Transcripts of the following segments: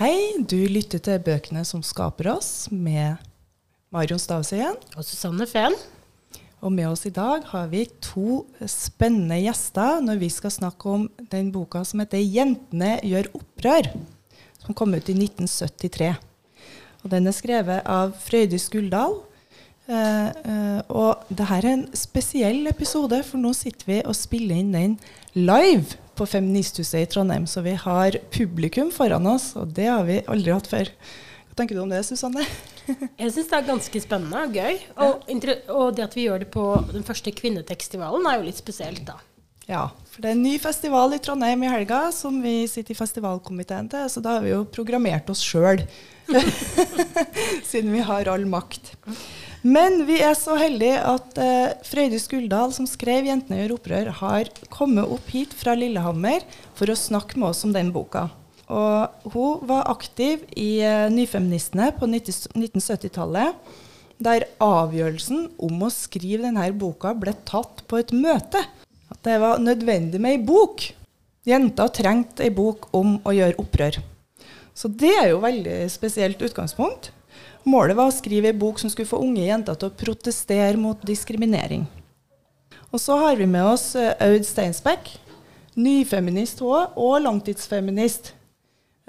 Hei, du lytter til Bøkene som skaper oss, med Marion Stavsøyen. Og Susanne Fehn. Og med oss i dag har vi to spennende gjester når vi skal snakke om den boka som heter 'Jentene gjør opprør', som kom ut i 1973. Og Den er skrevet av Frøydis Guldal. Eh, eh, og det her er en spesiell episode, for nå sitter vi og spiller inn den live på Feministhuset i Trondheim. Så vi har publikum foran oss, og det har vi aldri hatt før. Hva tenker du om det, Susanne? Jeg syns det er ganske spennende og gøy. Og, og, det at vi gjør det på den første kvinnetekstivalen, er jo litt spesielt, da. Ja, for det er en ny festival i Trondheim i helga som vi sitter i festivalkomiteen til, så da har vi jo programmert oss sjøl. Siden vi har all makt. Men vi er så heldige at uh, Frøydis Guldal, som skrev 'Jentene gjør opprør', har kommet opp hit fra Lillehammer for å snakke med oss om den boka. Og hun var aktiv i uh, Nyfeministene på 1970-tallet, der avgjørelsen om å skrive denne boka ble tatt på et møte. At det var nødvendig med ei bok. Jenta trengte ei bok om å gjøre opprør. Så det er jo veldig spesielt utgangspunkt. Målet var å skrive ei bok som skulle få unge jenter til å protestere mot diskriminering. Og så har vi med oss uh, Aud Steinsbekk, nyfeminist òg, og langtidsfeminist.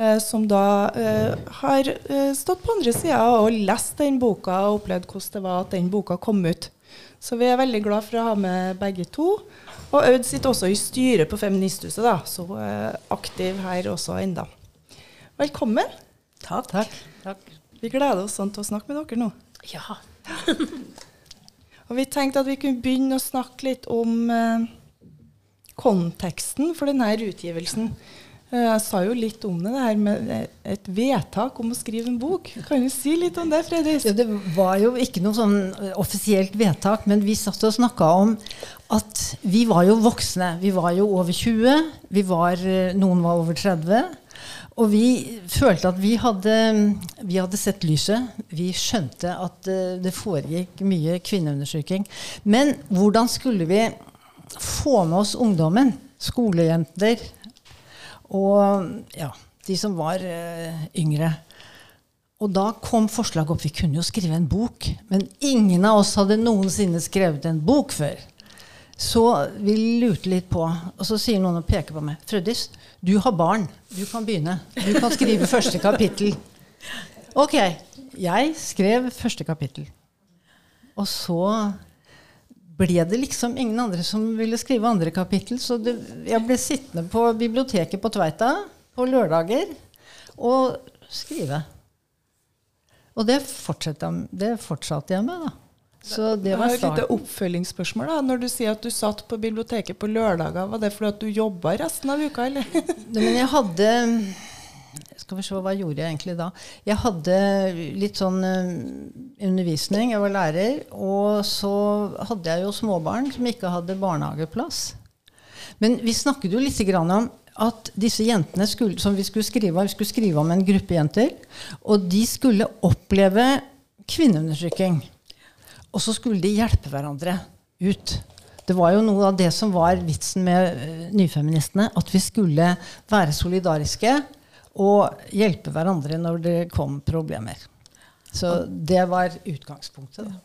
Eh, som da eh, har eh, stått på andre sida og lest den boka og opplevd hvordan det var at den boka kom ut. Så vi er veldig glad for å ha med begge to. Og Aud sitter også i styret på Feministhuset, da, så hun er aktiv her også enda. Velkommen. Takk. Takk. Takk. Vi gleder oss sånn til å snakke med dere nå. Ja. og vi tenkte at vi kunne begynne å snakke litt om eh, konteksten for denne utgivelsen. Eh, jeg sa jo litt om det, det her med et vedtak om å skrive en bok. Kan du si litt om det, Fredrik? Ja, det var jo ikke noe sånn offisielt vedtak, men vi satt og snakka om at vi var jo voksne. Vi var jo over 20. Var, eh, noen var over 30. Og vi følte at vi hadde, vi hadde sett lyset. Vi skjønte at det foregikk mye kvinneundersøking. Men hvordan skulle vi få med oss ungdommen? Skolejenter, og ja, de som var uh, yngre. Og da kom forslaget opp. Vi kunne jo skrive en bok. Men ingen av oss hadde noensinne skrevet en bok før. Så vi lurte litt på, og så sier noen og peker på meg. 'Frøydis, du har barn. Du kan begynne. Du kan skrive første kapittel.' Ok. Jeg skrev første kapittel. Og så ble det liksom ingen andre som ville skrive andre kapittel. Så det, jeg ble sittende på biblioteket på Tveita på lørdager og skrive. Og det fortsatte, det fortsatte jeg med, da. Så det var jeg Et lite oppfølgingsspørsmål. da. Når du sier at du satt på biblioteket på lørdager, var det fordi at du jobba resten av uka, eller? Men jeg hadde skal vi se, hva gjorde jeg egentlig da? Jeg hadde litt sånn uh, undervisning. Jeg var lærer. Og så hadde jeg jo småbarn som ikke hadde barnehageplass. Men vi snakket jo litt om at disse jentene skulle, som vi skulle skrive om, vi skulle skrive om en gruppe jenter. Og de skulle oppleve kvinneundertrykking. Og så skulle de hjelpe hverandre ut. Det var jo noe av det som var vitsen med uh, nyfeministene. At vi skulle være solidariske og hjelpe hverandre når det kom problemer. Så det var utgangspunktet. da.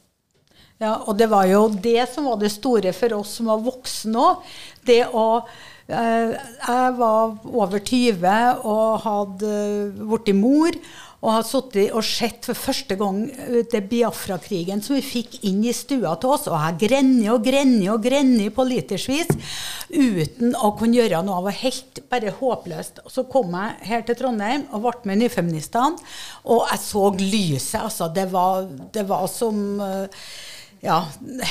Ja, og det var jo det som var det store for oss som var voksne òg. Det å eh, Jeg var over 20 og hadde blitt mor og har sittet og sett for første gang det Biafra-krigen som vi fikk inn i stua til oss. Og jeg grenner og grenner og grenner på litersvis uten å kunne gjøre noe. Det var helt bare håpløst. Og så kom jeg her til Trondheim og ble med Nyfeministene, og jeg så lyset. Altså, det var, det var som ja,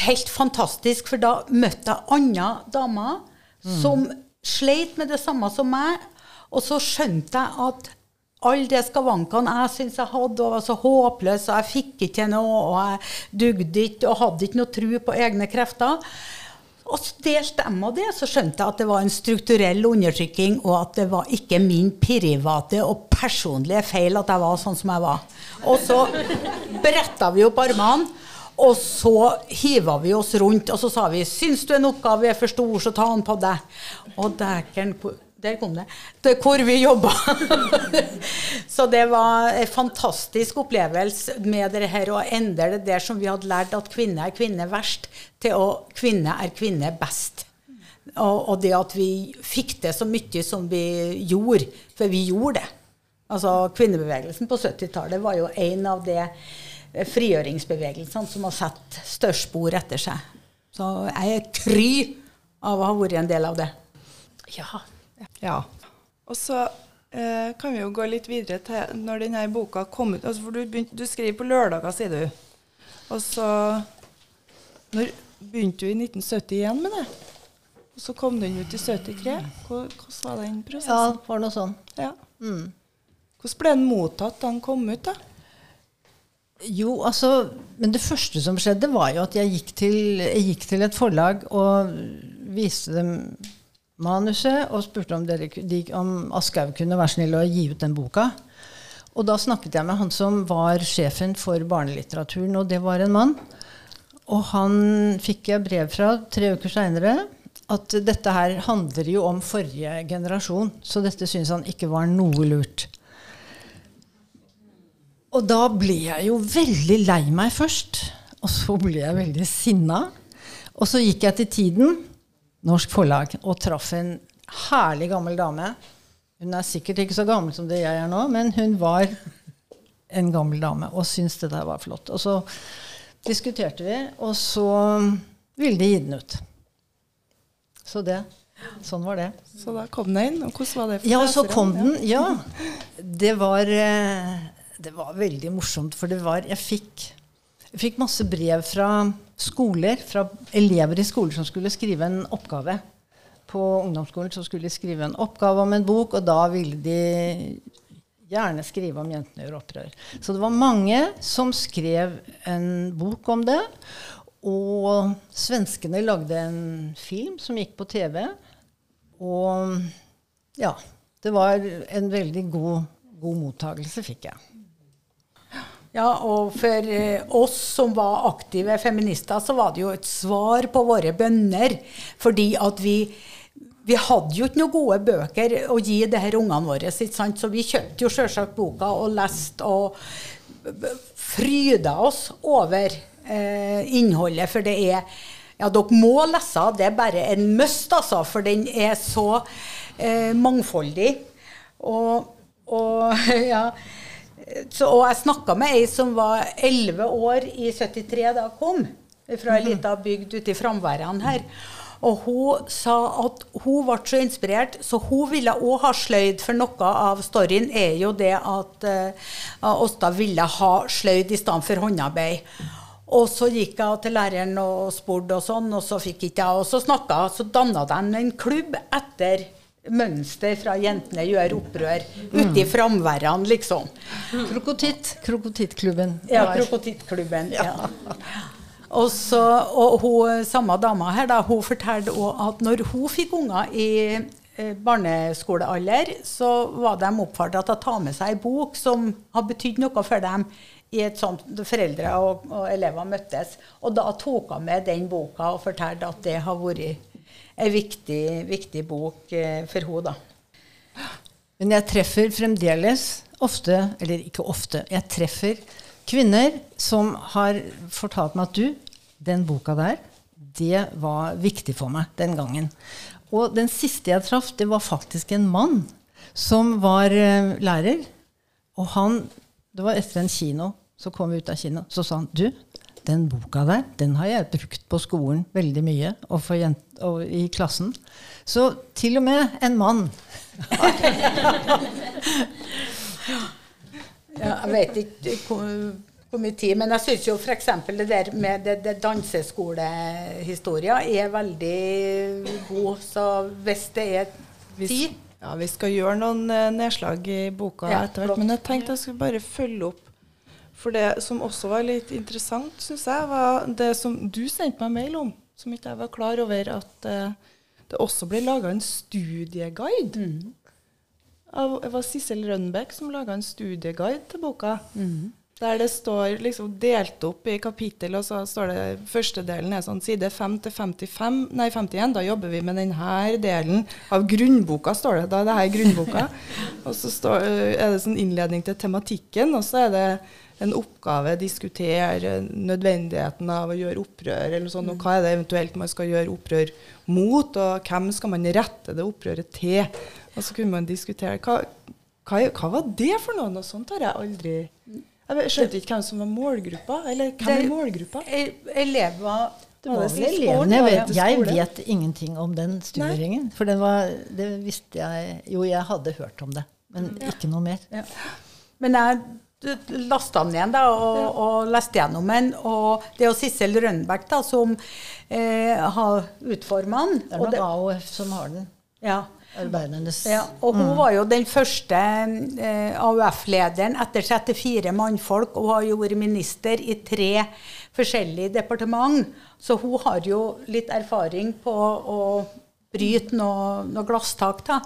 helt fantastisk. For da møtte jeg andre damer mm. som sleit med det samme som meg. Og så skjønte jeg at alle de skavankene jeg syntes jeg hadde, og var så håpløs, og jeg fikk ikke til noe, og jeg dugde ikke og hadde ikke noe tro på egne krefter. Og delte jeg det, så skjønte jeg at det var en strukturell undertrykking, og at det var ikke min private og personlige feil at jeg var sånn som jeg var. Og så bretta vi opp armene. Og så hiva vi oss rundt og så sa vi, 'Syns du en oppgave er for stor, så ta den på deg.' Og dæken, Der kom det. Til hvor vi jobba. så det var en fantastisk opplevelse med det her å endre det der som vi hadde lært at kvinne er kvinne verst, til å kvinne er kvinne best. Og, og, det at vi fikk det så mye som vi gjorde, for vi gjorde det. Altså Kvinnebevegelsen på 70-tallet var jo en av de frigjøringsbevegelsene som har satt størst spor etter seg. Så jeg er kry av å ha vært en del av det. Ja. Ja. Og så eh, kan vi jo gå litt videre til når denne boka kom ut. Altså, for du, begynt, du skriver på lørdager, sier du. Og så når, begynte du i 1971 med det. Og så kom den ut i 73. Hvordan var den prosessen? Ja, det var noe sånn. Ja. Mm. Hvordan ble den mottatt da den kom ut? da? Jo, altså Men det første som skjedde, var jo at jeg gikk til, jeg gikk til et forlag og viste dem manuset og spurte om, dere, de, om Aschehoug kunne være snill å gi ut den boka. Og da snakket jeg med han som var sjefen for barnelitteraturen, og det var en mann. Og han fikk jeg brev fra tre uker seinere at dette her handler jo om forrige generasjon, så dette syns han ikke var noe lurt. Og da ble jeg jo veldig lei meg først. Og så ble jeg veldig sinna. Og så gikk jeg til Tiden norsk forlag og traff en herlig gammel dame. Hun er sikkert ikke så gammel som det jeg er nå, men hun var en gammel dame og syntes det der var flott. Og så diskuterte vi, og så ville de gi den ut. Så det. Sånn var det. Så da kom den inn. Og hvordan var det for Ja, så kom den. Ja. Det var, eh, det var veldig morsomt, for det var Jeg fikk, jeg fikk masse brev fra skoler, fra elever i skoler som skulle skrive en oppgave. På ungdomsskolen så skulle de skrive en oppgave om en bok, og da ville de gjerne skrive om 'Jentene gjør opprør'. Så det var mange som skrev en bok om det. Og svenskene lagde en film som gikk på TV. Og ja, det var en veldig god, god mottagelse, fikk jeg. Ja, og for eh, oss som var aktive feminister, så var det jo et svar på våre bønner. Fordi at vi, vi hadde jo ikke noen gode bøker å gi det her ungene våre. Så vi kjøpte jo selvsagt boka og leste og fryda oss over eh, innholdet. For det er Ja, dere må lese. Det er bare en must, altså. For den er så eh, mangfoldig. Og, og ja så, og jeg snakka med ei som var 11 år i 73 da hun kom. Fra ei mhm. lita bygd ute i Framværene her. Og hun sa at hun ble så inspirert, så hun ville òg ha sløyd. For noe av storyen er jo det at uh, Åsta ville ha sløyd i stedet for håndarbeid. Og så gikk jeg til læreren og spurte, og sånn, og så fikk ikke jeg. Og så snakka Så danna de en klubb etter mønster fra 'Jentene gjør opprør' ute i framværene, liksom. Krokotitt. Krokotittklubben. Ja, Krokotittklubben. Ja. Og, så, og hun, samme dama her da, hun fortalte òg at når hun fikk unger i eh, barneskolealder, så var de oppfordra til å ta med seg ei bok som har betydd noe for dem i et sånt foreldre og, og elever møttes. Og da tok hun med den boka og fortalte at det har vært en viktig, viktig bok eh, for henne. da. Men jeg treffer fremdeles ofte, eller ikke ofte, jeg treffer kvinner som har fortalt meg at du, den boka der, det var viktig for meg den gangen. Og den siste jeg traff, det var faktisk en mann som var uh, lærer. Og han Det var etter en kino. Så kom vi ut av kino. Så sa han du, den boka der den har jeg brukt på skolen veldig mye, og, jent, og i klassen. Så til og med en mann. ja, jeg vet ikke hvor mye tid, men jeg syns jo f.eks. det der med det, det danseskolehistoria er veldig god. Så hvis det er tid ja, Vi skal gjøre noen eh, nedslag i boka ja, etter hvert, men jeg tenkte jeg skulle bare følge opp for det som også var litt interessant, syns jeg, var det som du sendte meg mail om, som ikke jeg var klar over, at uh, det også ble laga en studieguide. Mm. Av, det var Sissel Rønbeck som laga en studieguide til boka. Mm. Der det står liksom delt opp i kapittel, og så står det første delen er sånn side 5 til 55, nei 51. Da jobber vi med denne delen av grunnboka, står det. Da er det her grunnboka. og så står, er det sånn innledning til tematikken, og så er det en oppgave, diskutere nødvendigheten av å gjøre opprør, eller sånn, og hva er det eventuelt man skal gjøre opprør mot, og hvem skal man rette det opprøret til? Og så kunne man diskutere hva, hva, hva var det for noe? Noe sånt har jeg aldri jeg skjønte ikke hvem som var målgruppa. Eller hvem er målgruppa? Elever det var vel elevene. Jeg vet, jeg vet ingenting om den studieringen. For det, var, det visste jeg Jo, jeg hadde hørt om det, men ja. ikke noe mer. Ja. Men jeg lasta den igjen da, og, ja. og leste gjennom den. Og det er jo Sissel Rønbeck da, som eh, har utforma den. Det er nok AOF som har den. Ja. Arbeidernes ja, Og hun mm. var jo den første eh, AUF-lederen etter 34 mannfolk, og har jo vært minister i tre forskjellige departement. Så hun har jo litt erfaring på å bryte noe, noe glasstak. da.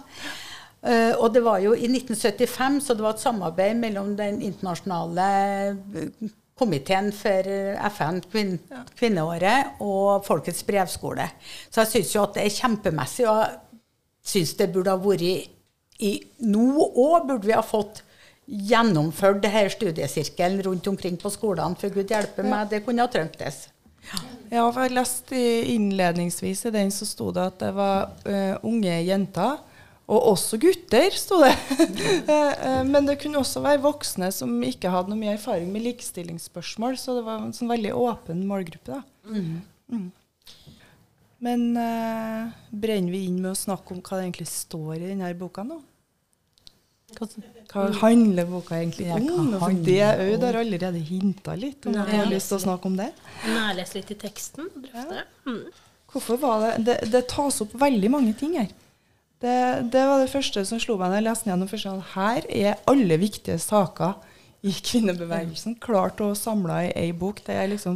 Uh, og det var jo i 1975, så det var et samarbeid mellom den internasjonale eh, komiteen for FN kvin kvinneåret og Folkets brevskole. Så jeg syns jo at det er kjempemessig. og jeg syns det burde ha vært i Nå òg burde vi ha fått gjennomført her studiesirkelen rundt omkring på skolene. For gud hjelpe meg, det kunne ha trengtes. Ja. ja, for jeg leste innledningsvis i den så sto det at det var uh, unge jenter. Og også gutter, sto det. Eh, men det kunne også være voksne som ikke hadde noe mye erfaring med likestillingsspørsmål. Så det var en sånn veldig åpen målgruppe. da. Mm. Mm. Men uh, brenner vi inn med å snakke om hva det egentlig står i denne boka nå? Hva handler boka egentlig om? For det jo der allerede hinta litt. Om du har lyst til å snakke om det? Nærlese litt i teksten. Ja. Mm. Hvorfor var det, det, det tas opp veldig mange ting her. Det, det, var det første som slo meg da jeg leste gjennom. Først, her er alle viktige saker i kvinnebevegelsen klart å samle i ei bok. Det er liksom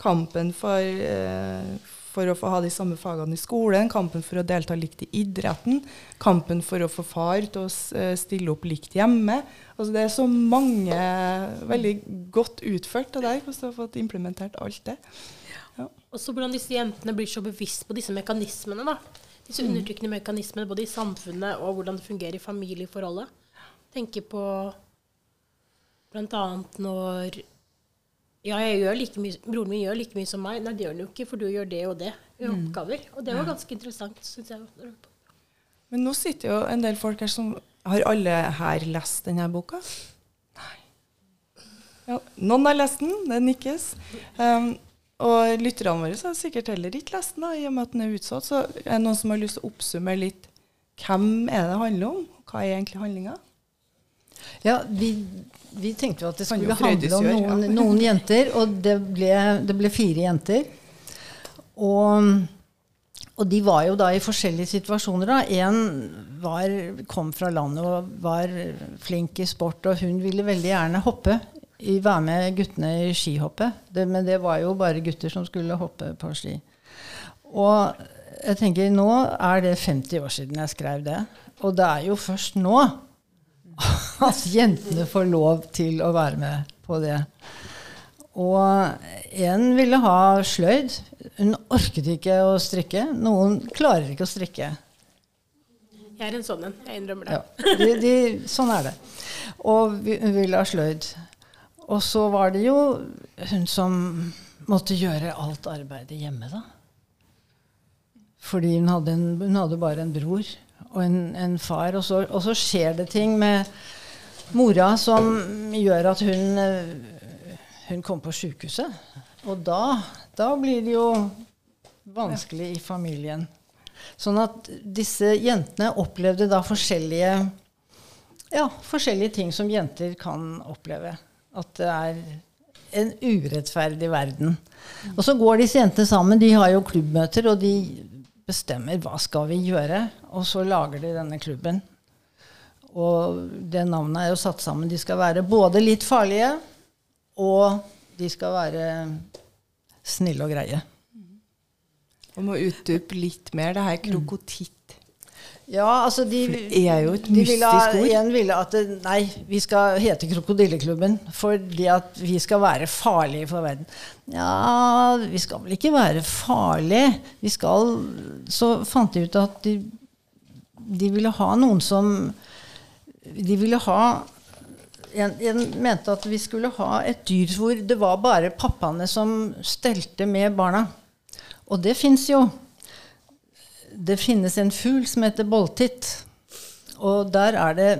kampen for, eh, for å få ha de samme fagene i skolen, kampen for å delta likt i idretten, kampen for å få far til å eh, stille opp likt hjemme. Altså det er så mange veldig godt utført av deg, for du har fått implementert alt det. Ja. så hvordan disse jentene blir så bevisst på disse mekanismene. da. Disse mm. undertrykkende mekanismene både i samfunnet og hvordan det fungerer i familieforholdet. Tenker på bl.a. når ja, jeg gjør like mye, broren min gjør like mye som meg. Nei, det gjør han jo ikke, for du gjør det og det i mm. oppgaver. Og det var ganske interessant, syns jeg. Men nå sitter jo en del folk her som Har alle her lest denne boka? Nei. Ja, noen har lest den, det nikkes. Um, og lytterne våre har sikkert heller ikke lest den, da, i og med at den er utsatt. Så er det noen som har lyst til å oppsummere litt hvem er det handler om? Hva er egentlig handlinga? Ja, vi, vi, tenkte jo at det skulle handle om noen, noen jenter, og det ble, det ble, fire jenter. Og, og, de var jo da i forskjellige situasjoner. Én kom fra landet og var flink i sport, og hun ville veldig gjerne hoppe. I, være med guttene i skihoppet. Det, men det var jo bare gutter som skulle hoppe på ski. Og jeg tenker, nå er det 50 år siden jeg skrev det. Og det er jo først nå at jentene får lov til å være med på det. Og en ville ha sløyd. Hun orket ikke å strikke. Noen klarer ikke å strikke. Jeg er en sånn en. Jeg innrømmer det. Ja, de, de, sånn er det. Og hun ville ha sløyd. Og så var det jo hun som måtte gjøre alt arbeidet hjemme, da. Fordi hun hadde, en, hun hadde bare en bror og en, en far. Og så, og så, skjer det ting med mora som gjør at hun, eh, hun kommer på sjukehuset. Og da, da blir det jo vanskelig i familien. Sånn at disse jentene opplevde da forskjellige, ja, forskjellige ting som jenter kan oppleve. At det er en urettferdig verden. Og så går disse jentene sammen. De har jo klubbmøter, og de bestemmer hva skal vi gjøre, og så lager de denne klubben. Og det navnet er jo satt sammen. De skal være både litt farlige, og de skal være snille og greie. Og må utdype litt mer det her krokotitt. Ja, altså de, det er jo et mystisk ord. En ville at nei, vi skal hete Krokodilleklubben fordi at vi skal være farlige for verden. Ja, vi skal vel ikke være farlige. Vi skal Så fant de ut at de, de ville ha noen som De ville ha en, en mente at vi skulle ha et dyr hvor det var bare pappaene som stelte med barna. Og det fins jo. Det finnes en fugl som heter bolltitt. Og der er det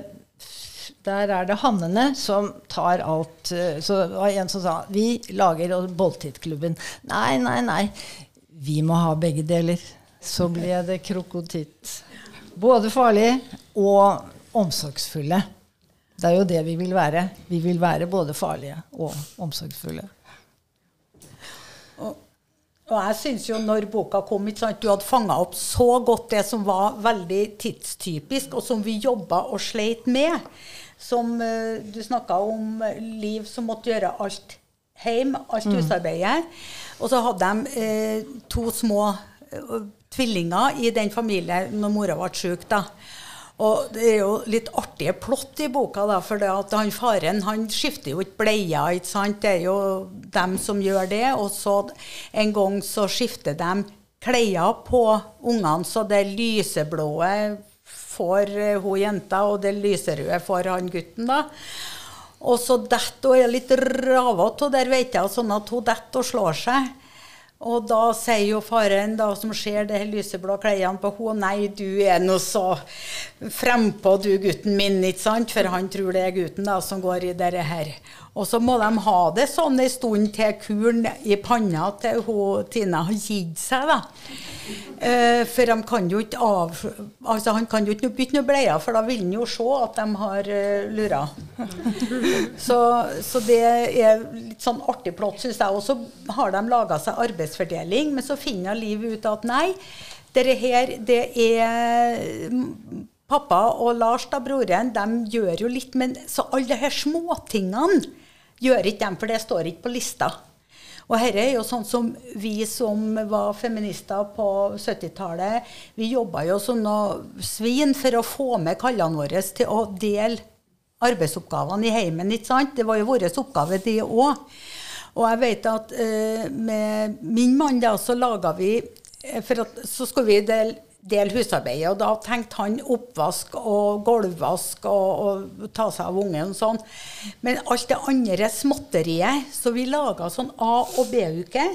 der er det hannene som tar alt. eh, Så det var en som sa vi lager bolltittklubben. Nei, nei, nei. Vi må ha begge deler. Så ble det krokotitt. Både farlig og omsorgsfulle. Det er jo det vi vil være. Vi vil være både farlige og omsorgsfulle. Og, jeg syns jo når boka kom, ikke sant, du hadde fanga opp så godt det som var veldig tidstypisk, og som vi jobba og sleit med. Som uh, du snakka om Liv som måtte gjøre alt hjemme, alt husarbeidet. Og så hadde de uh, to små uh, tvillinger i den familien når mora ble syk. da. Og det er jo litt artige plott i boka, da, for han faren han skifter jo ikke bleier. ikke sant? Det er jo dem som gjør det. Og så en gang så skifter de klær på ungene, så det lyseblå får eh, hun jenta, og det lyserøde får han gutten. da. Og så detter hun er litt ravete, og der vet jeg sånn at hun detter og slår seg. Og da sier jo faren, da, som ser de lyseblå klærne på henne, nei, du er nå så frempå, du gutten min, ikke sant? For han tror det er gutten da, som går i dette her. Og så må de ha det sånn en stund til kuren i panna til hun, Tina har gitt seg, da. Eh, for de kan jo ikke av... Altså, han kan jo ikke bytte noen bleier, for da vil han jo se at de har uh, lura. så, så det er litt sånn artig plott, syns jeg. Og så har de laga seg arbeidsfordeling, men så finner Liv ut at nei, dette her, det er Pappa og Lars, da, broren, de gjør jo litt, men så alle de her småtingene gjør ikke dem, for det står ikke på lista. Og dette er jo sånn som vi som var feminister på 70-tallet, vi jobba jo som noe svin for å få med kallene våre til å dele arbeidsoppgavene i heimen. ikke sant? Det var jo vår oppgave, det òg. Og jeg vet at eh, med min mann da, så laga vi eh, for at, Så skulle vi dele del husarbeidet, og da tenkte han oppvask og gulvvask og, og ta seg av ungen og sånn. Men alt det andre småtteriet, så vi laga sånn A- og B-uke.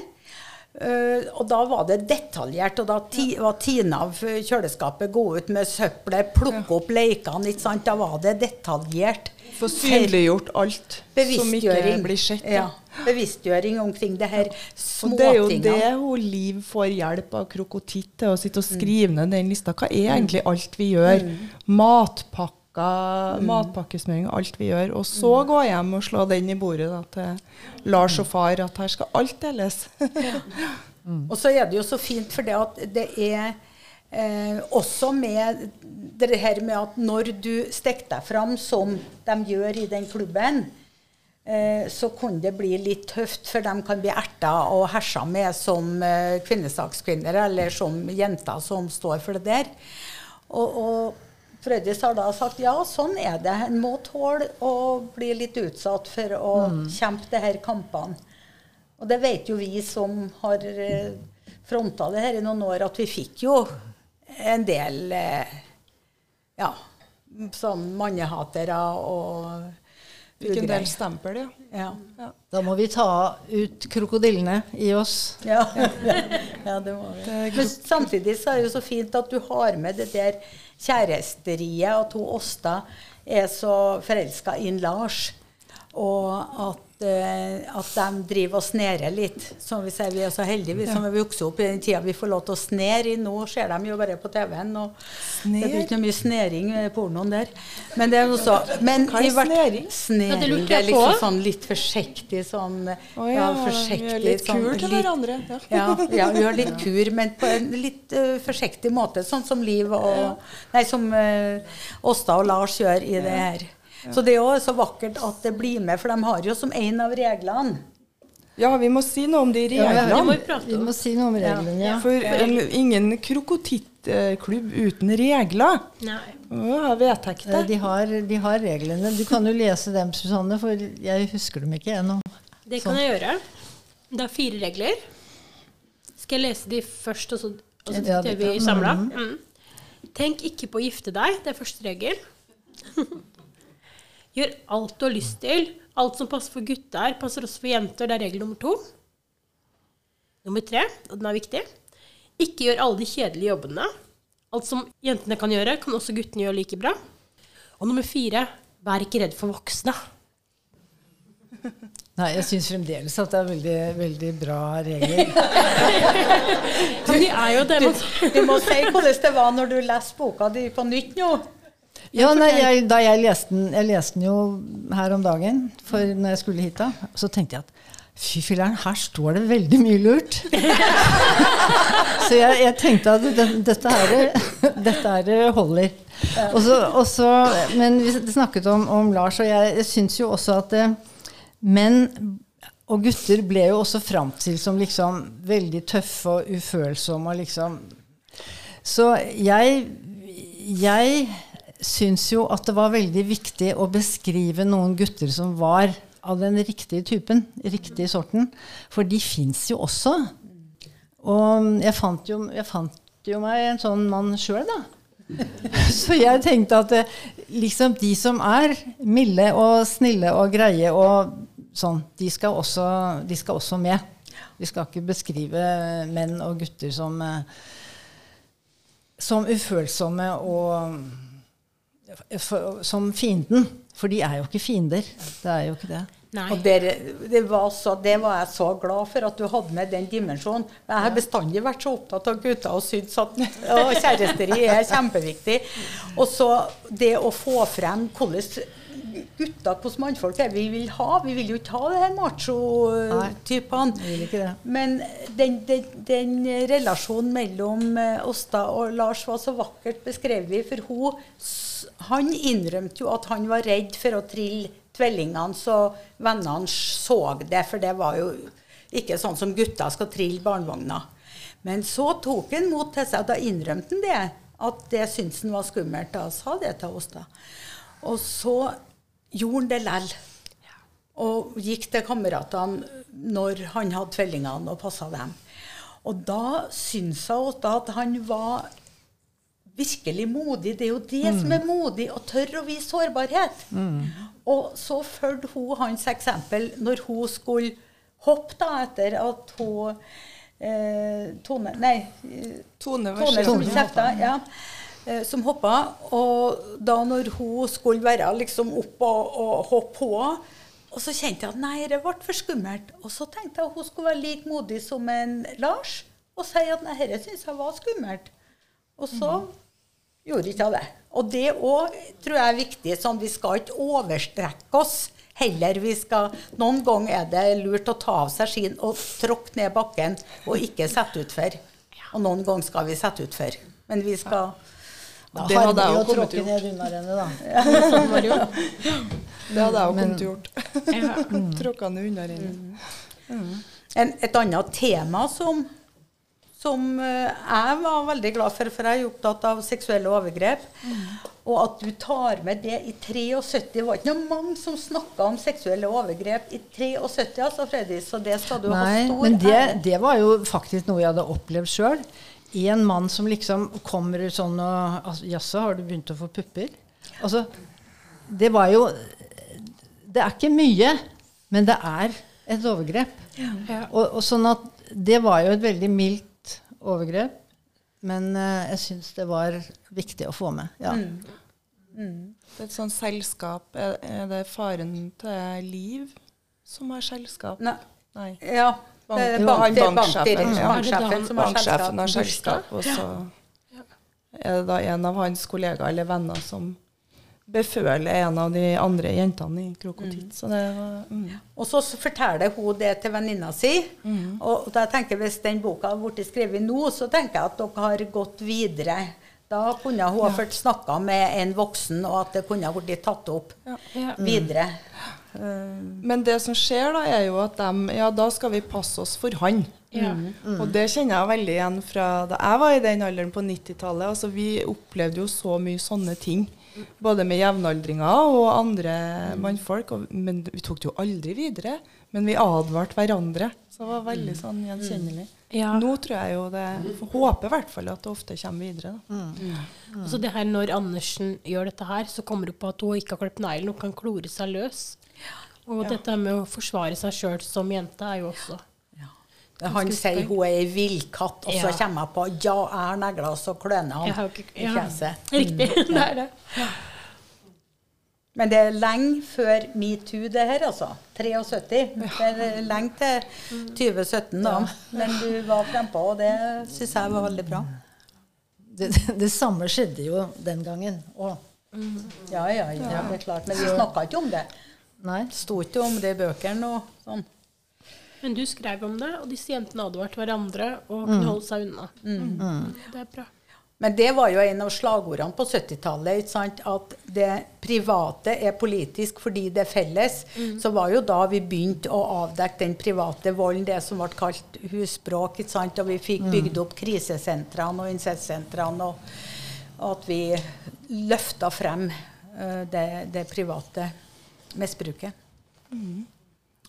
Uh, og da var det detaljert, og da ti, var Tina kjøleskapet gå ut med søppelet, plukke opp leikene, ikke sant. Da var det detaljert. Få synliggjort alt som ikke blir sett. Ja. Bevisstgjøring omkring det her småtinga. det er jo det hun Liv får hjelp av Krokotitt til, å sitte og skrive ned den lista. Hva er egentlig alt vi gjør? Matpakker, matpakkesmøring, alt vi gjør. Og så gå hjem og slå den i bordet da, til Lars og far, at her skal alt deles. Og så er det jo så fint, for det at det er eh, også med det her med at når du stikker deg fram som de gjør i den klubben, eh, så kunne det bli litt tøft, for de kan bli erta og hersa med som eh, kvinnesakskvinner, eller som jenter som står for det der. Og, og Frøydis har da sagt ja, sånn er det. En må tåle å bli litt utsatt for å kjempe de her kampene. Og det vet jo vi som har eh, fronta det her i noen år, at vi fikk jo en del eh, ja, sånn mannehatere og Fikk en del stempel, ja. Ja. Da må vi ta ut krokodillene i oss. Ja. ja, det må vi. Men samtidig så er det jo så fint at du har med det der kjæresteriet, at hun Åsta er så forelska i Lars. Og at, at de driver og snerer litt. Som vi sier, vi er så heldige vi som har vokst opp i den tida vi får lov til å snere. i. Nå ser de jo bare på TV-en. og Det blir ikke noe mye snering i pornoen der. Men det er noe så Men Hva er i hvert- snering? Ja, det Snering, det er liksom sånn litt forsiktig sånn oh, ja, vi Gjør litt sånn kul til hverandre. Ja. ja, ja, gjør litt kur, men på en litt uh, forsiktig måte. Sånn som Liv og Nei, som uh, Åsta og Lars gjør i det her. Så det er jo så vakkert at det blir med, for de har jo som en av reglene ja, vi må si noe om de Ja, reglene. Det må vi prate Vi må si noe om reglene. Ja. For en, ingen krokotittklubb uten regler. Nei. Ja, vedtekter. Eh, De har, de har reglene. Du kan jo lese dem, Susanne, for jeg husker dem ikke ennå. Det kan jeg gjøre. Det er fire regler. Skal jeg lese de først, og så, og så Ja, vi samla? Mm. Tenk ikke på å gifte deg. Det er første regel. Gjør alt du har lyst til. Alt som passer for gutter, passer også for jenter. Det er regel nummer to. Nummer tre, og den er viktig. Ikke gjør alle de kjedelige jobbene. Alt som jentene kan gjøre, kan også guttene gjøre like bra. Og nummer fire, vær ikke redd for voksne. Nei, jeg syns fremdeles at det er veldig, veldig bra regler. du, er jo det man Du må si hvordan det var når du leser boka di på nytt nå. Ja, nei, jeg, da jeg leste den Jeg leste den jo her om dagen for når jeg skulle hit, da, så tenkte jeg at fy filler'n, her står det veldig mye lurt. så jeg, jeg tenkte at det, dette her, dette her holder. Også, også, men vi snakket om, om Lars, og jeg, jeg syns jo også at eh, menn og gutter ble jo også framstilt som liksom veldig tøffe og ufølsomme og liksom Så jeg, jeg syns jo at det var veldig viktig å beskrive noen gutter som var av den riktige typen, riktige sorten. For de fins jo også. Og jeg fant jo, jeg fant jo meg en sånn mann sjøl, da. Så jeg tenkte at eh, liksom de som er milde og snille og greie og sånn, de skal også, de skal også med. Vi skal ikke beskrive menn og gutter som, eh, som ufølsomme og for, som fienden. For de er jo ikke fiender. Det er jo ikke det. Nei. Og der, det, var så, det var jeg så glad for at du hadde med den dimensjonen. Jeg har bestandig vært så opptatt av gutter og syntes at å, kjæresteri er kjempeviktig. Og så det å få frem hvordan gutter, hvordan mannfolk er vi vil ha. Vi vil jo ikke ha det her macho-typene. Men den, den, den relasjonen mellom eh, Åsta og Lars var så vakkert beskrevet. For hun, han innrømte jo at han var redd for å trille tvillingene, så vennene så det. For det var jo ikke sånn som gutter skal trille barnevogna. Men så tok han mot til seg, og da innrømte han det. At det syntes han var skummelt. Da sa det til Åsta. Og så gjorde han det lell. Og gikk til kameratene når han hadde tvillingene og passa dem. Og da syns jeg også at han var virkelig modig. Det er jo det som er modig, å tørre å vise sårbarhet. Og så fulgte hun hans eksempel når hun skulle hoppe da etter at hun eh, Tone Nei. Tone var Tone som kjefta, ja. Eh, Som hoppa. Og da når hun skulle være liksom opp og, og hoppe på og så kjente jeg at nei, det ble for skummelt. Og så tenkte jeg at hun skulle være like modig som en Lars og si at nei, dette syns jeg var skummelt. Og så gjorde ikke jeg det. Og det òg tror jeg er viktig. sånn Vi skal ikke overstrekke oss. Heller vi skal, Noen ganger er det lurt å ta av seg skien og tråkke ned bakken og ikke sette utfor. Og noen ganger skal vi sette utfor. Men vi skal Da Det hadde jeg jo å kommet tråkke til ned unna henne, da. ja. det hadde jeg jo kommet til å gjort. Tråkka ned unna rennet. En, et annet tema som, som eh, jeg var veldig glad for, for jeg er opptatt av seksuelle overgrep, og at du tar med det i 73. Det var ikke noe mange som snakka om seksuelle overgrep i 73, altså, Freddy, så det skal du ha Nei, stor men det, ære. det var jo faktisk noe jeg hadde opplevd sjøl. En mann som liksom kommer sånn og altså, 'Jaså, har du begynt å få pupper?' Altså, det var jo Det er ikke mye, men det er et overgrep. Og, og sånn at det var jo et veldig mildt overgrep. Men uh, jeg syns det var viktig å få med. Ja. Det er et sånt selskap. Er, er det faren til Liv som har selskap? Nei. Nei. Ja. Bank- Jo, bank, er banksjefen, ja. Banksjefen Banksjefen har selskap. selskap, og så er det da en av hans kollegaer eller venner som beføler en av de andre jentene i Krokotitt. Så det var mm. Og så forteller hun det til venninna si. Mm. Og da tenker jeg Hvis den boka ble blitt skrevet nå, så tenker jeg at dere har gått videre. Da kunne hun ha fått snakka med en voksen, og at det kunne ha blitt tatt opp Ja. videre. Men det som skjer da, er jo at de Ja, da skal vi passe oss for han. Ja. Og det kjenner jeg veldig igjen fra da jeg var i den alderen på 90-tallet. Altså, vi opplevde jo så mye sånne ting. Både med jevnaldringer og andre mannfolk. Og, men vi tok det jo aldri videre. Men vi advarte hverandre. Så det var veldig sånn gjenkjennelig. Ja. Nå tror jeg jo det Håper i hvert fall at det ofte kommer videre. Da. Mm. så det her Når Andersen gjør dette her, så kommer det på at hun ikke har klippet neglen hun kan klore seg løs. Og dette med å forsvare seg sjøl som jente er jo også Han sier hun er ei villkatt, og så kommer jeg på ja, jeg har negler, og så kløner han i ja. fjeset. Riktig. Det er det. Men det er lenge før metoo, det her, altså. 73. Det er lenge til 2017, da. Men du var frempå, og det syns jeg var veldig bra. Det, det samme skjedde jo den gangen. òg. Ja, ja, ja, det er klart. Men vi snakka ikke om det. nei. Det sto ikke om det i bøkene og sånn. Men du skrev om det, og disse jentene advarte hverandre og kunne holde seg unna. Det er bra. Men det var jo en av slagordene på 70-tallet. At det private er politisk fordi det er felles. Så var jo da vi begynte å avdekke den private volden, det som ble kalt husbråk. Og vi fikk bygd opp krisesentrene og incestsentrene. Og, at vi løfta frem uh, det, det private misbruket.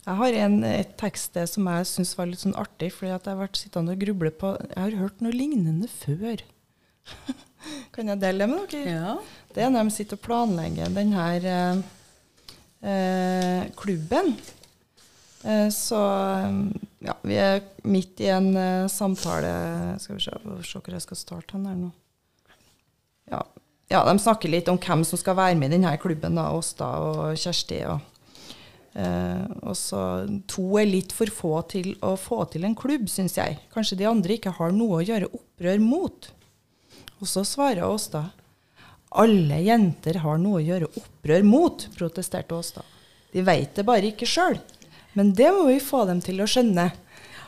Jeg har en, et tekststed som jeg syns var litt sånn artig, fordi at jeg har vært sittende og gruble på Jeg har hørt noe lignende før. kan jeg dele det med dere? Ja. Det er når de sitter og planlegger denne eh, eh, klubben. Eh, så eh, ja, vi er midt i en eh, samtale Skal vi se se hvor jeg skal starte den her nå. Ja. ja, de snakker litt om hvem som skal være med i denne klubben. da, Åsta og Kjersti. og Eh, og så To er litt for få til å få til en klubb, syns jeg. Kanskje de andre ikke har noe å gjøre opprør mot. Og så svarer Åsta. Alle jenter har noe å gjøre opprør mot, protesterte Åsta. De veit det bare ikke sjøl. Men det må vi få dem til å skjønne.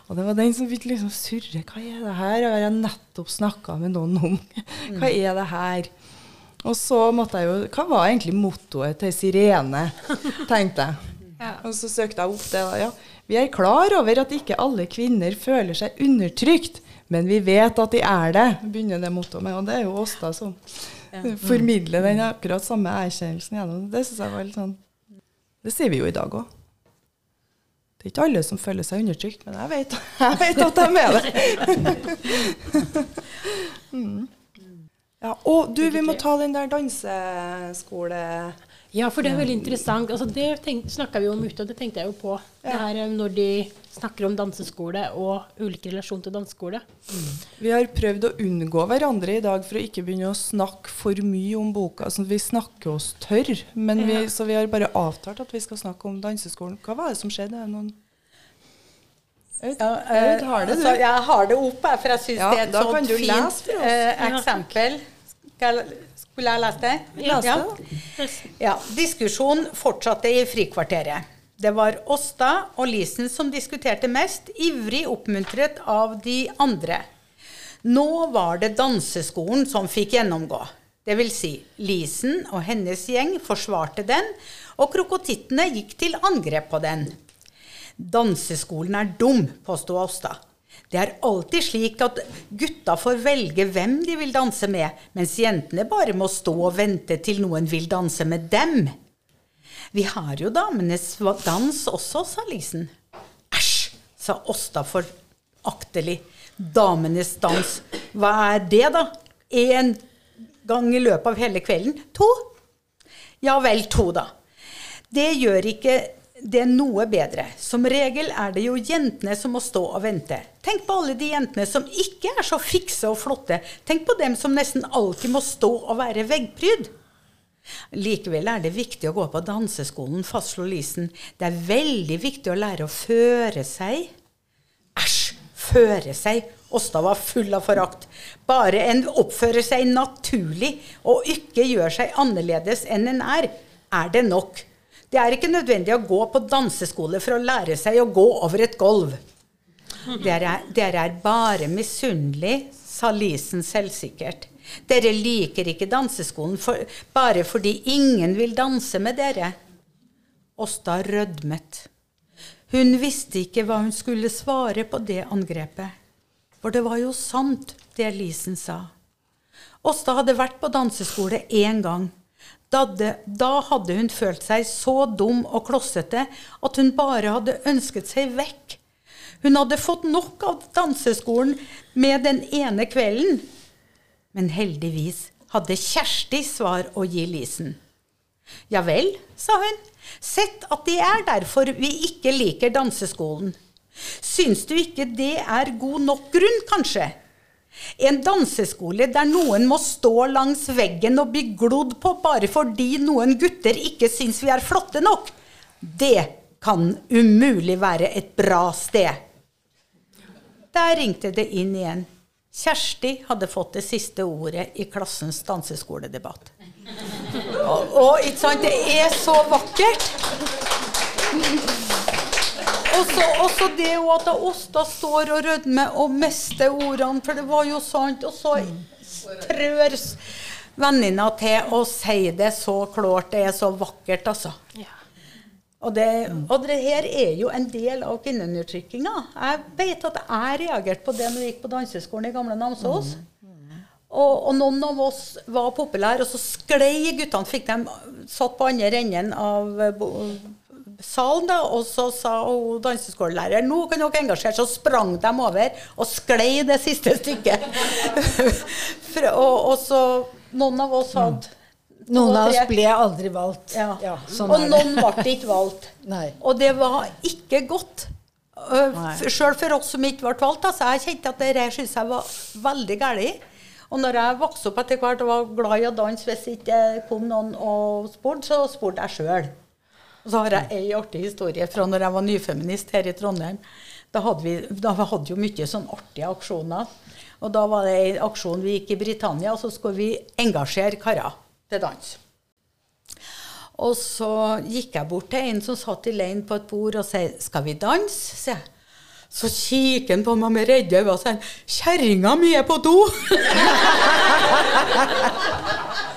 Og det var den som fikk liksom surre. Hva er det her? Har jeg nettopp snakka med noen om? Hva er det her? Og så måtte jeg jo Hva var egentlig mottoet til Sirene? tenkte jeg. Og så søkte jeg opp det. da, Ja. Vi er klar over at ikke alle kvinner føler seg undertrykt, men vi vet at de er det, begynner det mottoet med. Og det er jo oss da som formidler den akkurat samme erkjennelsen gjennom. Det synes jeg var litt sånn Det sier vi jo i dag òg. Det er ikke alle som føler seg undertrykt, men jeg vet, jeg vet at de er det. mm. Ja, og du, vi må ta den der danseskole... Ja, for det er veldig interessant. Altså, det snakka vi om ute, og det tenkte jeg jo på. Det her eh, Når de snakker om danseskole og ulike relasjoner til danseskole. Vi har prøvd å unngå hverandre i dag for å ikke begynne å snakke for mye om boka. Altså, vi snakker oss tørr, men vi, så vi har bare avtalt at vi skal snakke om danseskolen. Hva var det som skjedde? Er det Noen Aud, Ja, øh, har det, du? altså, jeg har det opp, for jeg syns Ja, det er et sånt fint eh, eksempel. Skal jeg, skulle jeg lese det? Lese. Ja. Ja, Diskusjonen fortsatte i frikvarteret. Det var Åsta og Lisen som diskuterte mest, ivrig oppmuntret av de andre. Nå var det danseskolen som fikk gjennomgå. Det vil si, Lisen og hennes gjeng forsvarte den, og krokotittene gikk til angrep på den. Danseskolen er dum, påsto Åsta. Det er alltid slik at gutta får velge hvem de vil danse med, mens jentene bare må stå og vente til noen vil danse med dem. Vi har jo damenes dans også, sa Lisen. Æsj, sa Åsta foraktelig. Damenes dans, hva er det, da? Én gang i løpet av hele kvelden? To? Ja vel, to, da. Det gjør ikke det noe bedre. Som regel er det jo jentene som må stå og vente. Tenk på alle de jentene som ikke er så fikse og flotte. Tenk på dem som nesten alltid må stå og være veggpryd. Likevel er det viktig å gå på danseskolen, fastslo Lisen. Det er veldig viktig å lære å føre seg. Æsj! Føre seg. Åsta var full av forakt. Bare en oppfører seg naturlig og ikke gjør seg annerledes enn en er, er det nok. Det er ikke nødvendig å gå på danseskole for å lære seg å gå over et gulv. Dere er, dere er bare misunnelige, sa Lisen selvsikkert. Dere liker ikke danseskolen for, bare fordi ingen vil danse med dere. Åsta rødmet. Hun visste ikke hva hun skulle svare på det angrepet. For det var jo sant, det Lisen sa. Åsta hadde vært på danseskole én gang. Da, det, da hadde hun følt seg så dum og klossete at hun bare hadde ønsket seg vekk. Hun hadde fått nok av danseskolen med den ene kvelden. Men heldigvis hadde Kjersti svar å gi Lisen. Ja vel, sa hun. Sett at det er derfor vi ikke liker danseskolen. Syns du ikke det er god nok grunn, kanskje? En danseskole der noen må stå langs veggen og bli glodd på bare fordi noen gutter ikke syns vi er flotte nok, det kan umulig være et bra sted. Der ringte det inn igjen. Kjersti hadde fått det siste ordet i klassens danseskoledebatt. Og, og ikke sant, det er så vakkert. Og så det jo at Åsta står og rødmer og mister ordene, for det var jo sant. Og så trør venninna til og sier det så klart. Det er så vakkert, altså. Ja. Og det, og det her er jo en del av kvinneundertrykkinga. Jeg vet at jeg reagerte på det når vi gikk på danseskolen i gamle Namsos. Og, og, noen av oss var populære, og så sklei guttene. fikk dem satt på andre enden av salen, da, og så sa danseskolelæreren nå kan dere engasjere Så sprang de over og sklei det siste stykket. og, og, så Noen av oss hadde noen av oss ble aldri valgt. Ja. Ja, sånn og noen ble ikke valgt. og det var ikke godt. Uh, Sjøl for oss som ikke ble valgt. Altså, jeg kjente at det syntes jeg var veldig galt. Og når jeg vokste opp etter hvert og var glad i å danse, hvis ikke kom noen og spurte, så spurte jeg sjøl. Og så har jeg ei artig historie fra når jeg var nyfeminist her i Trondheim. Da hadde vi da hadde jo mye sånn artige aksjoner. Og da var det en aksjon vi gikk i Britannia, og så skulle vi engasjere karer til dans. Og så gikk jeg bort til en som satt i leiren på et bord og sa 'Skal vi danse?' sier jeg. Så kikker han på meg med redde øyne og sier 'Kjerringa mi er på do'.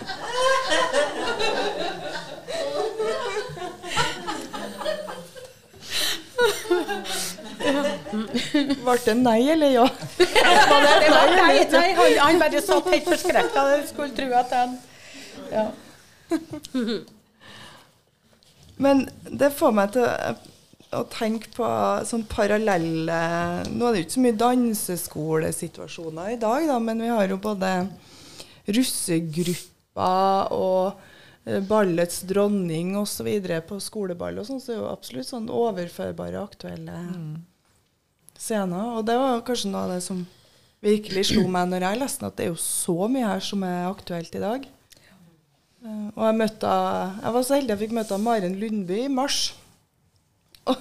Ble det nei eller ja? nei, nei, nei, han, han bare satt helt forskrekka. Skulle tro at han ja. Men det får meg til å tenke på sånn parallelle Nå er det jo ikke så mye danseskolesituasjoner i dag, da, men vi har jo både russegrupper og eh, ballets dronning osv. på skoleball og sånn, så det er jo absolutt sånn overførbare, aktuelle mm. Scener. Og det var kanskje noe av det som virkelig slo meg når jeg leste den, at det er jo så mye her som er aktuelt i dag. Uh, og jeg, møtte, jeg var så heldig jeg fikk møte Maren Lundby i mars. Og,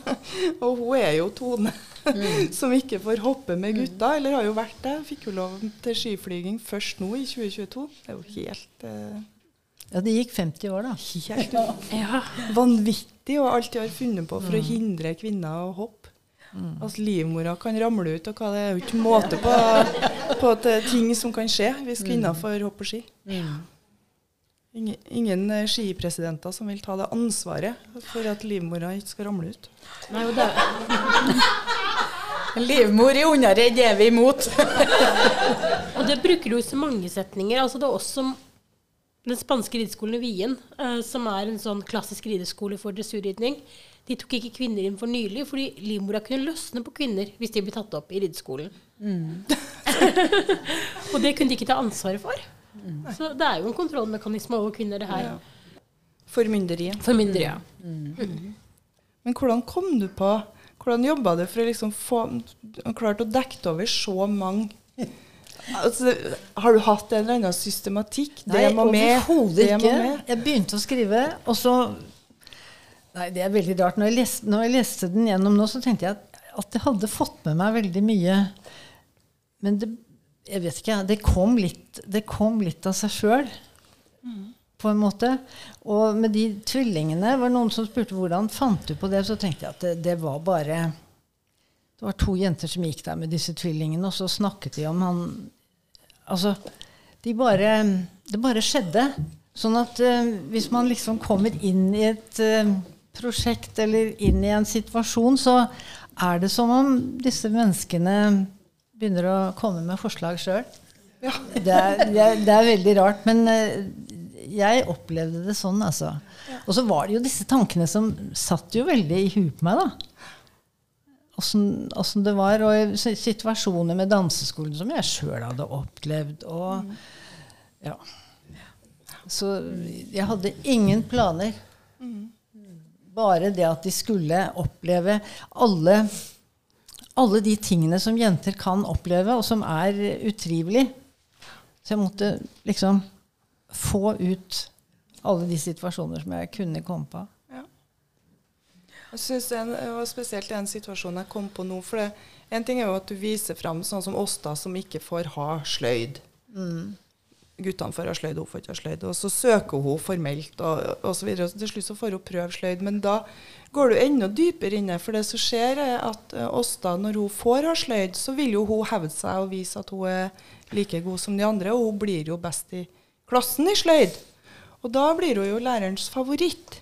og hun er jo Tone, mm. som ikke får hoppe med gutta. Eller har jo vært det. Fikk jo lov til skiflyging først nå i 2022. Det er jo helt uh, Ja, det gikk 50 år, da. Helt ja. vanvittig og alt de har funnet på for mm. å hindre kvinner å hoppe. Mm. Altså Livmora kan ramle ut, og hva det er jo ikke måte på, på ting som kan skje hvis kvinner mm. får hoppe på ski. Mm. Ingen, ingen eh, skipresidenter som vil ta det ansvaret for at livmora ikke skal ramle ut. Nei, det Livmor i underredd er vi imot. og det bruker du i så mange setninger. Altså det er også den spanske rideskolen i Wien, eh, som er en sånn klassisk rideskole for dressurridning. De tok ikke kvinner inn for nylig, fordi livmora kunne løsne på kvinner hvis de ble tatt opp i rideskolen. Mm. og det kunne de ikke ta ansvaret for. Mm. Så det er jo en kontrollmekanisme over kvinner, det her. Ja. Formynderiet. Formynderiet, ja. Mm. Mm. Men hvordan kom du på Hvordan jobba du for å liksom få klart å dekke over så mange altså, Har du hatt en eller annen systematikk? Nei, overhodet ikke. Jeg begynte å skrive, og så Nei, det er veldig rart. Når jeg, leste, når jeg leste den gjennom nå, så tenkte jeg at, at jeg hadde fått med meg veldig mye. Men det jeg vet ikke, det kom litt, det kom litt av seg sjøl. Mm. På en måte. Og med de tvillingene var det noen som spurte hvordan fant du på det. Så tenkte jeg at det, det, var bare Det var to jenter som gikk der med disse tvillingene, og så snakket de om han Altså, de bare Det bare skjedde. Sånn at uh, hvis man liksom kommer inn i et uh, prosjekt eller inn i en situasjon, så er det som om disse menneskene begynner å komme med forslag sjøl. Ja. Det, det, det er veldig rart. Men eh, jeg opplevde det sånn, altså. Og så var det jo disse tankene som satt jo veldig i huet på meg, da. Åssen det var. Og situasjoner med danseskolen som jeg sjøl hadde opplevd. Og ja. Så jeg hadde ingen planer. Bare det at de skulle oppleve alle, alle de tingene som jenter kan oppleve, og som er utrivelig. Så jeg måtte liksom få ut alle de situasjoner som jeg kunne komme på. Jeg synes en- var spesielt den situasjonen jeg kom på nå. For det, en ting er jo at du viser fram sånn som oss da, som ikke får ha sløyd. Guttene får ha sløyd, hun får ikke ha sløyd. Og så søker hun formelt, og. Og til slutt så får hun prøve sløyd. Men da går du enda dypere inne. For det som skjer, er at eh, Åsta, når hun får ha sløyd, så vil jo hun hevde seg og vise at hun er like god som de andre. Og hun blir jo best i klassen i sløyd. Og da blir hun jo lærerens favoritt.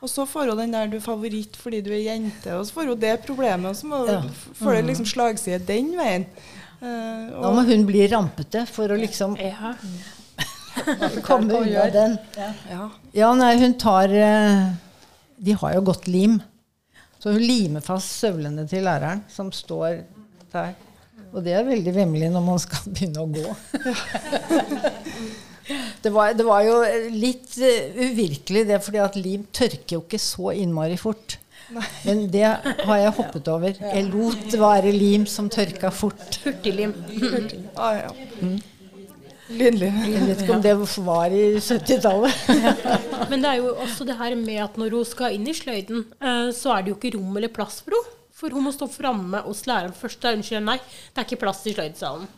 Og så får hun den der du er favoritt fordi du er jente, og så får hun det problemet. Og så får det liksom slagside den veien. Eh, Da og, må hun bli rampete for å liksom Ja. komme unna den. ja. Ja, nei, hun tar eh, De har jo godt lim. Så hun limer fast søvlene til læreren, som står der. Og det er veldig vemmelig når man skal begynne å gå. Det var, det var jo litt eh, uvirkelig, det, fordi at lim tørker jo ikke så innmari fort. Men det har jeg hoppet over. Jeg lot være lim som tørka fort. Hurtiglim. Ah, ja. Lynlig. Jeg vet ikke om det var i 70-tallet. Men det er jo også det her med at når hun skal inn i sløyden, eh, så er det jo ikke rom eller plass for henne. For hun må stå framme hos læreren først. Unnskyld, nei, det er ikke plass i sløydsalen.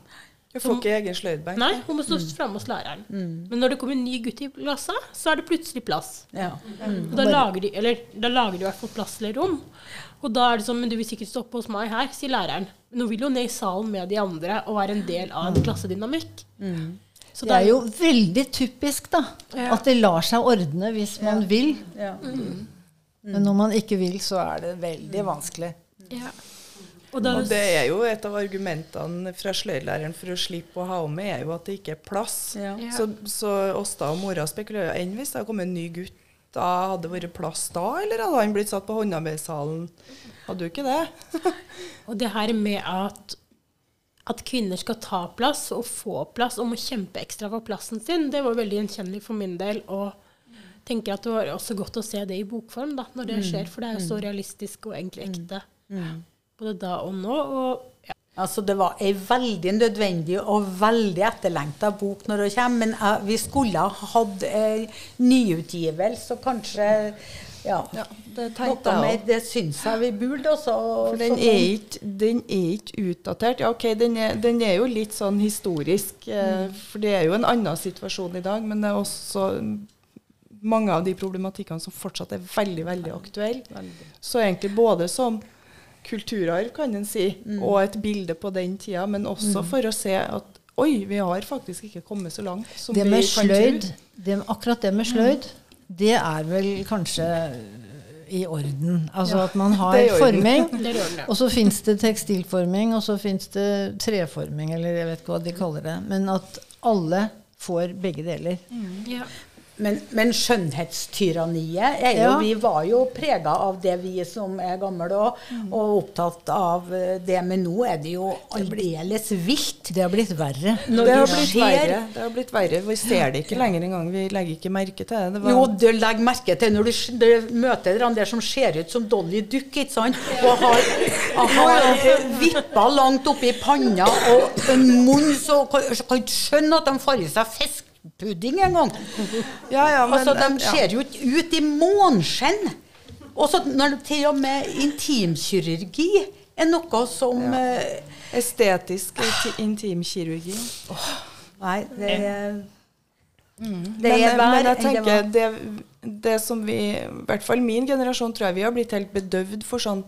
Du får ikke egen sløydbenk. Nei, hun må stå framme hos læreren. Men når det kommer en ny gutt i klassa, så er det plutselig plass. Ja. Og da lager de eller, da lager de i hvert fall plass eller rom. Og da er det sånn Men du vil sikkert stoppe hos meg her, sier læreren. Men hun vil jo ned i salen med de andre og være en del av en klassedynamikk. Så Det er jo veldig typisk, da. Ja. At det lar seg ordne hvis man vil. Ja. Men når man ikke vil, så er det veldig vanskelig. ja. Og Og det er jo et av argumentene fra sløydlæreren for å slippe å ha henne med, er jo at det ikke er plass. Ja. Ja. Så, så Åsta og mora spekulerer enn hvis det hadde kommet en ny gutt, da hadde det vært plass da, eller hadde han blitt satt på håndarbeidssalen? Hadde jo ikke det. Og det her med at, at kvinner skal ta plass og få plass og må kjempe ekstra for plassen sin, det var veldig gjenkjennelig for min del. Og tenker at det var også godt å se det i bokform da, når det skjer, for det er jo så realistisk og egentlig ekte. Både da og nå. Og ja. Altså, det var ei veldig nødvendig og veldig etterlengta bok når hun kommer, men uh, vi skulle ha hatt uh, nyutgivelse og kanskje ja, Ja, det tenkte jeg òg. Det syns jeg vi burde. Også, For den er, ikke, den er ikke utdatert. Ja, ok, den er, den er jo litt sånn historisk, mm. for det er jo en annen situasjon i dag, men det er også mange av de problematikkene som fortsatt er veldig, veldig aktuelle. Så egentlig både som kulturarv, kan en si, og et bilde på den tida, men også for å se at oi, vi har faktisk ikke kommet så langt som Det vi kan sløyd, tro. det, akkurat det med sløyd, det er vel kanskje i orden. Altså Ja, at man har forming, og så fins det tekstilforming, og så fins det treforming, eller jeg vet ikke hva de kaller det. Men at alle får begge deler. Ja. Men, men skjønnhetstyranniet er jo Ja. Vi var jo prega av det, vi som er gamle òg, og opptatt av eh, det. Men nå er det jo aldeles vilt. Det har blitt verre. Når Det har blitt ser- verre. Det har blitt verre. Vi ser det ikke lenger engang. Vi legger ikke merke til det. det var, Jo, du legger merke til når du, du møter de der som ser ut som Dolly Duck, ikke sant? Og har, og har vippa langt oppi panna og en munn så kan kan ikke skjønne at de får i seg fiskpudding engang. ja, ja, men, Altså, de ser jo ikke ut i måneskinn. Og så når til og med intimkirurgi er noe som eh, Estetisk intimkirurgi. intimkirurgi. Nei, det er Det men, er men, men jeg det tenker det, det som vi, i hvert fall min generasjon, tror jeg vi har blitt helt bedøvd for sånn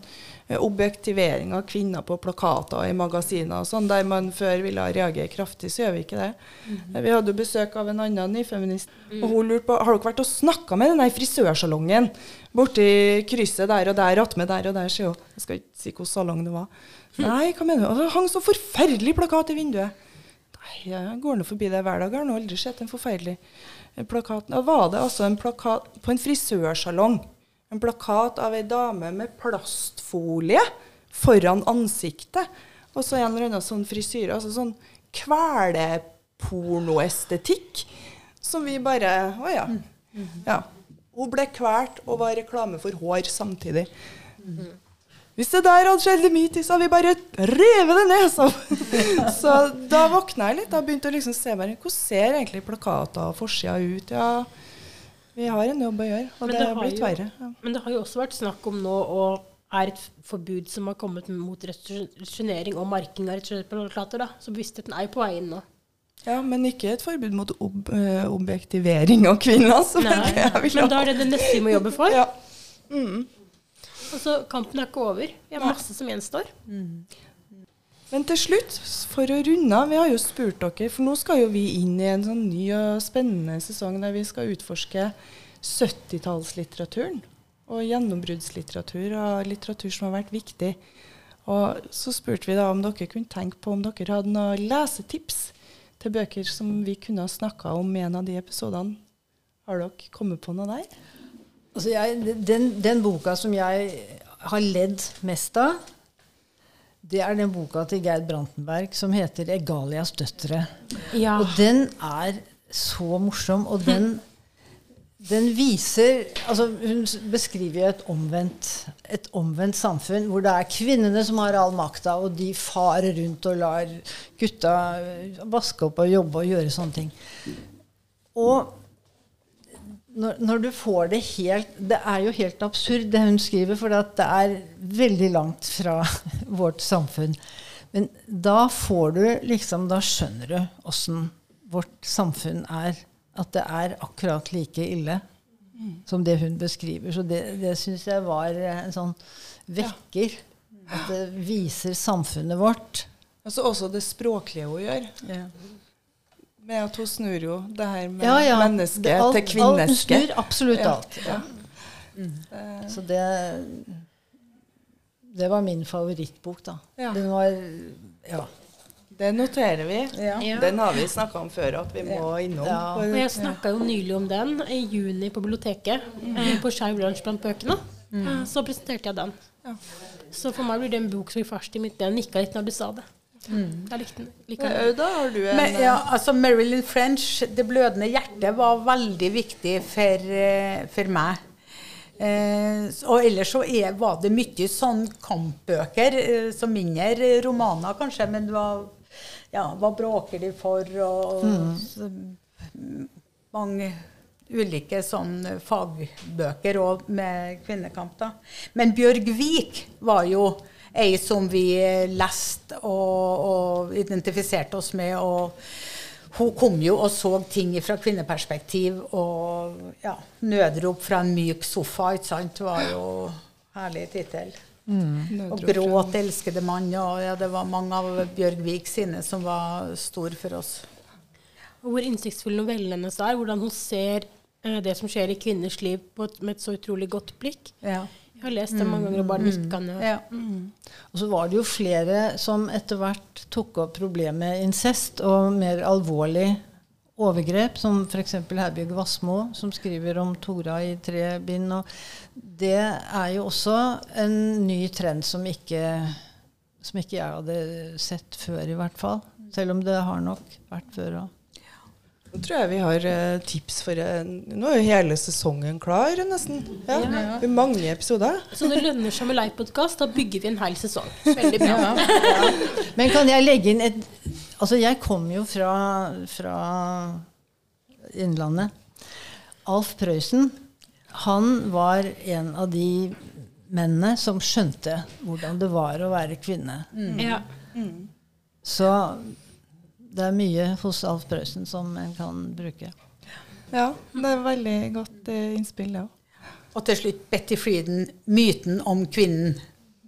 eh, objektivering av kvinner på plakater og i magasiner og sånn, der man før ville reagere kraftig, så gjør vi ikke det. Mm -hmm. Vi hadde jo besøk av en annen nyfeminist, og hun lurte på har dere vært og snakka med den der frisørsalongen borti krysset der og der, attmed der og der, sier hun. Jeg skal ikke si hvilken salong det var. Nei, hva mener du? Og Det hang så forferdelig plakat i vinduet. Jeg går nå forbi det hver dag. Jeg har nå aldri sett en forferdelig eh, plakat. Da var det altså en plakat på en frisørsalong. En plakat av ei dame med plastfolie foran ansiktet. Og så en eller annen sånn frisyre. Altså sånn kvelepornoestetikk. Som vi bare Å ja. ja. Hun ble kvalt og var reklame for hår samtidig. Hvis det der hadde skjedd tid, så hadde vi bare revet det ned. Så, så da våkna jeg litt. Da begynte jeg liksom å se bare, Hvordan ser egentlig plakater og forsida ut? Ja, vi har en jobb å gjøre, og det det har blitt verre. Ja. Men det har jo også vært snakk om nå, og er et forbud som har kommet mot restriksjonering og marking av plakater. da. Så bevisstheten er jo på vei inn nå. ja, men ikke et forbud mot ob eh, objektivering av kvinner. Altså. Nei, Men da er det det neste vi må jobbe for. Ja. Altså, kampen er ikke over. Vi har masse som gjenstår. Men til slutt, for å runde av, vi har jo spurt dere, for nå skal jo vi inn i en sånn ny og spennende sesong der vi skal utforske 70-tallslitteraturen. Og gjennombruddslitteratur og litteratur som har vært viktig. Og så spurte vi da om dere kunne tenke på om dere hadde noen lesetips til bøker som vi kunne ha snakka om i en av de episodene. Har dere kommet på noe der? Altså jeg, den, den boka som jeg har ledd mest av, det er den boka til Geir Brantenberg som heter 'Egalias døtre'. Ja. Og den er så morsom, og den, den viser altså Hun beskriver et omvendt, et omvendt samfunn hvor det er kvinnene som har all makta, og de farer rundt og lar gutta vaske opp og jobbe og gjøre sånne ting. Og når, når du får det helt Det er jo helt absurd, det hun skriver, for det er veldig langt fra vårt samfunn. Men da får du liksom Da skjønner du åssen vårt samfunn er. At det er akkurat like ille som det hun beskriver. Så det, det syns jeg var en sånn vekker. At det viser samfunnet vårt. Altså også det språklige hun gjør. Med at hun snur jo det her med Ja, ja. menneske Det- alt- til alt- kvinneske. Hun snur absolutt Ja, alt. ja. Så det Det var min favorittbok, da. Ja. Den var Ja. Det noterer vi. Den har vi snakka om før at vi må innom. Ja. Og jeg snakka jo nylig om den i juni på biblioteket. Eh, på Skeiv lunsj blant bøkene. Mm. så presenterte jeg den. Ja. Så for meg blir det en bok som gikk først i mitt Jeg nikka litt når du sa det. Jeg likte den. Da har du en Men, ja, altså Marilyn French, 'Det blødende hjertet', var veldig viktig for, eh, for meg. Eh, og ellers så er, var det mye sånn kampbøker, eh, så mindre romaner kanskje, men det var ja, hva bråker de for, og, og så, mm, mange ulike sånn fagbøker òg med kvinnekamp. da. Men Bjørg Vik var jo ei som vi leste og, og identifiserte oss med. og hun kom jo og så ting fra kvinneperspektiv, og ja, 'Nødrop fra en myk sofa' ikke sant, var jo herlig tittel. Og 'Gråt, elskede mann', og ja, det var mange av Bjørg Vik sine som var stor for oss. Og hvor innsiktsfull novellen hennes er. Hvordan hun ser eh, det som skjer i kvinners liv et, med et så utrolig godt blikk. Ja. Jeg har lest det mange ganger og bare nikka ned. Ja. Og så var det jo flere som etter hvert tok opp problemet med incest og mer alvorlig overgrep, som f.eks. Herbjørg Wassmo, som skriver om Tora i tre bind. Og det er jo også en ny trend som ikke, som ikke jeg hadde sett før, i hvert fall. Selv om det har nok vært før òg. Nå tror jeg vi har eh, tips for en, Nå er jo hele sesongen klar, nesten. Ja. Ja. Er mange episoder. Så det lønner seg med livepodkast. Da bygger vi en hel sesong. Veldig bra. Men kan jeg legge inn et Altså, jeg kom jo fra, fra Innlandet. Alf Prøysen, han var en av de mennene som skjønte hvordan det var å være kvinne. Ja. Så det er mye hos Alf Prøysen som en kan bruke. Ja, det er veldig godt eh, innspill, det òg. Og til slutt Betty Frieden, myten om kvinnen.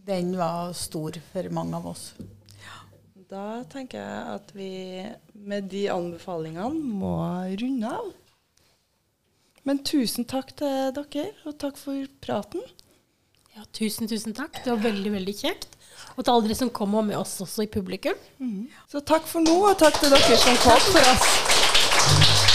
Den var stor for mange av oss. Da tenker jeg at vi med de anbefalingene må runde av. Men tusen takk til dere, og takk for praten. Ja, tusen, tusen takk. Det var veldig, veldig kjekt. Og til alle dere som kommer med oss også i publikum. Så takk for nå, og takk til dere som kom. for oss.